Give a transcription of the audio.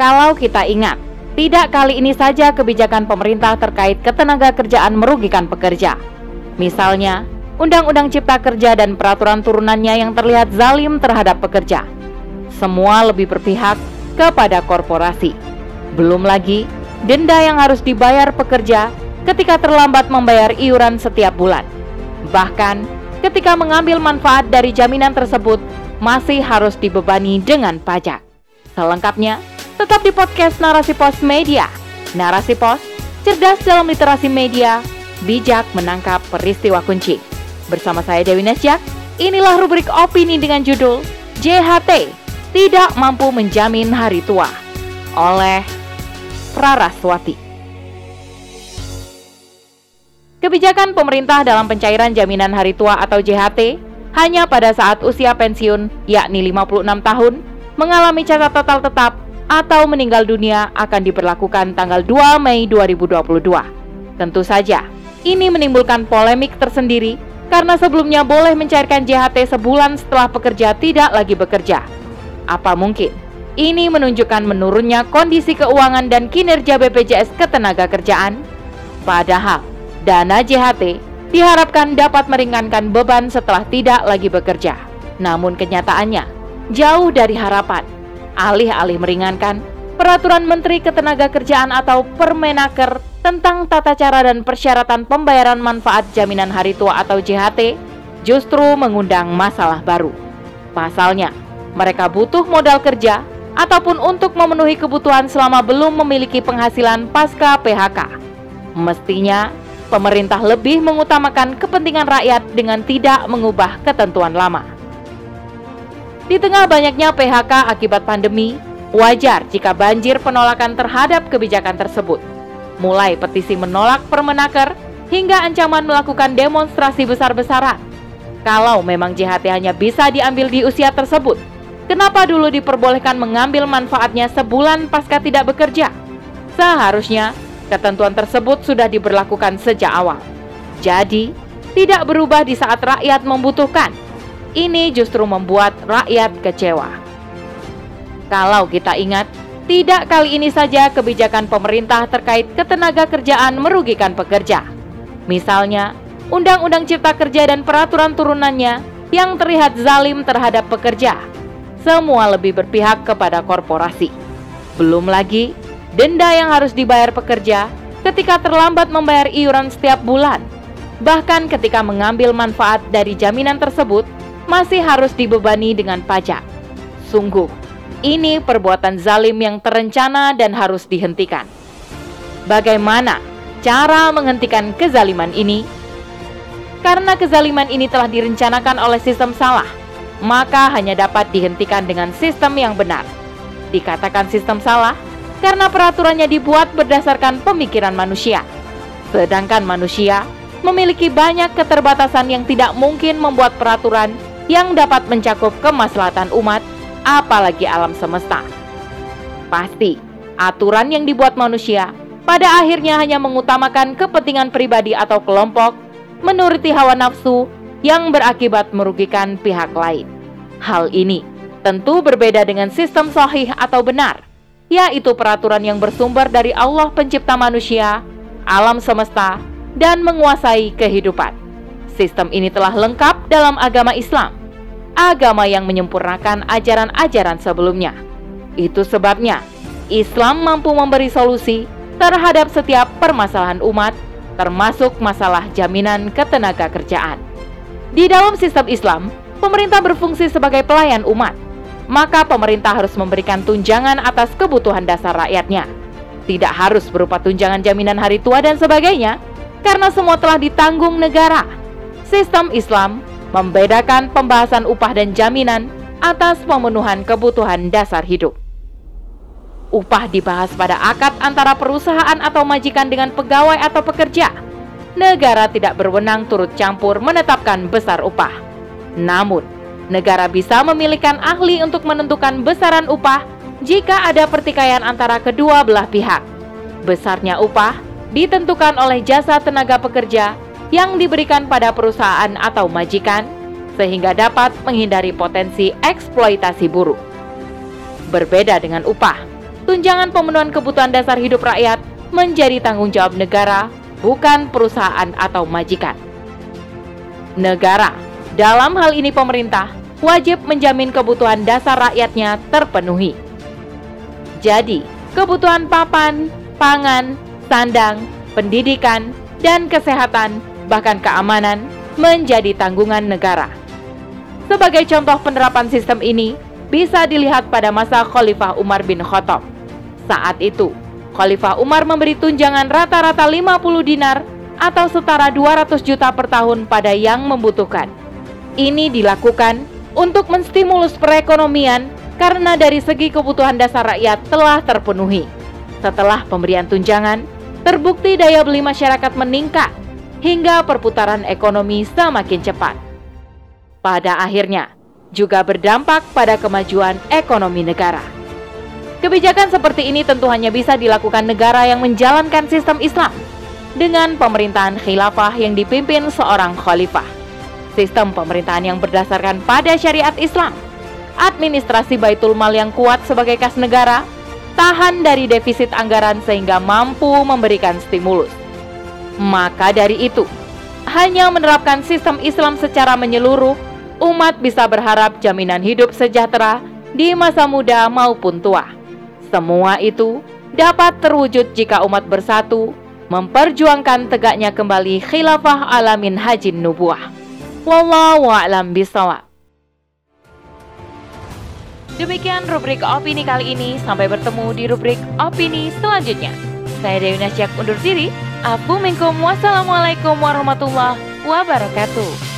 Kalau kita ingat, tidak kali ini saja kebijakan pemerintah terkait ketenaga kerjaan merugikan pekerja. Misalnya, Undang-Undang Cipta Kerja dan peraturan turunannya yang terlihat zalim terhadap pekerja. Semua lebih berpihak kepada korporasi. Belum lagi, denda yang harus dibayar pekerja ketika terlambat membayar iuran setiap bulan. Bahkan, ketika mengambil manfaat dari jaminan tersebut, masih harus dibebani dengan pajak. Selengkapnya, tetap di podcast Narasi Pos Media. Narasi Pos, cerdas dalam literasi media, bijak menangkap peristiwa kunci. Bersama saya Dewi Nasjak, inilah rubrik opini dengan judul JHT Tidak Mampu Menjamin Hari Tua oleh Praraswati. Kebijakan pemerintah dalam pencairan jaminan hari tua atau JHT hanya pada saat usia pensiun, yakni 56 tahun, mengalami cacat total tetap atau meninggal dunia akan diberlakukan tanggal 2 Mei 2022. Tentu saja, ini menimbulkan polemik tersendiri karena sebelumnya boleh mencairkan JHT sebulan setelah pekerja tidak lagi bekerja. Apa mungkin ini menunjukkan menurunnya kondisi keuangan dan kinerja BPJS Ketenagakerjaan? Padahal, dana JHT diharapkan dapat meringankan beban setelah tidak lagi bekerja. Namun kenyataannya, jauh dari harapan alih-alih meringankan, Peraturan Menteri Ketenagakerjaan atau Permenaker tentang tata cara dan persyaratan pembayaran manfaat jaminan hari tua atau JHT justru mengundang masalah baru. Pasalnya, mereka butuh modal kerja ataupun untuk memenuhi kebutuhan selama belum memiliki penghasilan pasca PHK. Mestinya, pemerintah lebih mengutamakan kepentingan rakyat dengan tidak mengubah ketentuan lama. Di tengah banyaknya PHK akibat pandemi, wajar jika banjir penolakan terhadap kebijakan tersebut. Mulai petisi menolak permenaker hingga ancaman melakukan demonstrasi besar-besaran. Kalau memang JHT hanya bisa diambil di usia tersebut, kenapa dulu diperbolehkan mengambil manfaatnya sebulan pasca tidak bekerja? Seharusnya ketentuan tersebut sudah diberlakukan sejak awal. Jadi, tidak berubah di saat rakyat membutuhkan ini justru membuat rakyat kecewa. Kalau kita ingat, tidak kali ini saja kebijakan pemerintah terkait ketenaga kerjaan merugikan pekerja. Misalnya, Undang-Undang Cipta Kerja dan peraturan turunannya yang terlihat zalim terhadap pekerja. Semua lebih berpihak kepada korporasi. Belum lagi, denda yang harus dibayar pekerja ketika terlambat membayar iuran setiap bulan. Bahkan ketika mengambil manfaat dari jaminan tersebut, masih harus dibebani dengan pajak. Sungguh, ini perbuatan zalim yang terencana dan harus dihentikan. Bagaimana cara menghentikan kezaliman ini? Karena kezaliman ini telah direncanakan oleh sistem salah, maka hanya dapat dihentikan dengan sistem yang benar. Dikatakan sistem salah karena peraturannya dibuat berdasarkan pemikiran manusia. Sedangkan manusia memiliki banyak keterbatasan yang tidak mungkin membuat peraturan yang dapat mencakup kemaslahatan umat, apalagi alam semesta. Pasti, aturan yang dibuat manusia pada akhirnya hanya mengutamakan kepentingan pribadi atau kelompok, menuruti hawa nafsu yang berakibat merugikan pihak lain. Hal ini tentu berbeda dengan sistem sahih atau benar, yaitu peraturan yang bersumber dari Allah Pencipta manusia, alam semesta, dan menguasai kehidupan. Sistem ini telah lengkap dalam agama Islam agama yang menyempurnakan ajaran-ajaran sebelumnya. Itu sebabnya Islam mampu memberi solusi terhadap setiap permasalahan umat, termasuk masalah jaminan ketenaga kerjaan. Di dalam sistem Islam, pemerintah berfungsi sebagai pelayan umat, maka pemerintah harus memberikan tunjangan atas kebutuhan dasar rakyatnya. Tidak harus berupa tunjangan jaminan hari tua dan sebagainya, karena semua telah ditanggung negara. Sistem Islam membedakan pembahasan upah dan jaminan atas pemenuhan kebutuhan dasar hidup. Upah dibahas pada akad antara perusahaan atau majikan dengan pegawai atau pekerja. Negara tidak berwenang turut campur menetapkan besar upah. Namun, negara bisa memilihkan ahli untuk menentukan besaran upah jika ada pertikaian antara kedua belah pihak. Besarnya upah ditentukan oleh jasa tenaga pekerja yang diberikan pada perusahaan atau majikan, sehingga dapat menghindari potensi eksploitasi buruk. Berbeda dengan upah, tunjangan pemenuhan kebutuhan dasar hidup rakyat menjadi tanggung jawab negara, bukan perusahaan atau majikan. Negara, dalam hal ini pemerintah, wajib menjamin kebutuhan dasar rakyatnya terpenuhi. Jadi, kebutuhan papan, pangan, sandang, pendidikan, dan kesehatan, bahkan keamanan, menjadi tanggungan negara. Sebagai contoh penerapan sistem ini, bisa dilihat pada masa Khalifah Umar bin Khattab. Saat itu, Khalifah Umar memberi tunjangan rata-rata 50 dinar atau setara 200 juta per tahun pada yang membutuhkan. Ini dilakukan untuk menstimulus perekonomian karena dari segi kebutuhan dasar rakyat telah terpenuhi. Setelah pemberian tunjangan, terbukti daya beli masyarakat meningkat hingga perputaran ekonomi semakin cepat. Pada akhirnya, juga berdampak pada kemajuan ekonomi negara. Kebijakan seperti ini tentu hanya bisa dilakukan negara yang menjalankan sistem Islam dengan pemerintahan khilafah yang dipimpin seorang khalifah. Sistem pemerintahan yang berdasarkan pada syariat Islam, administrasi baitul mal yang kuat sebagai kas negara, tahan dari defisit anggaran sehingga mampu memberikan stimulus. Maka dari itu, hanya menerapkan sistem Islam secara menyeluruh, umat bisa berharap jaminan hidup sejahtera di masa muda maupun tua. Semua itu dapat terwujud jika umat bersatu memperjuangkan tegaknya kembali khilafah alamin hajin nubuah. Wallahu a'lam bisawab. Demikian rubrik opini kali ini. Sampai bertemu di rubrik opini selanjutnya. Saya Dewi Nasyak undur diri. Assalamualaikum warahmatullahi wabarakatuh.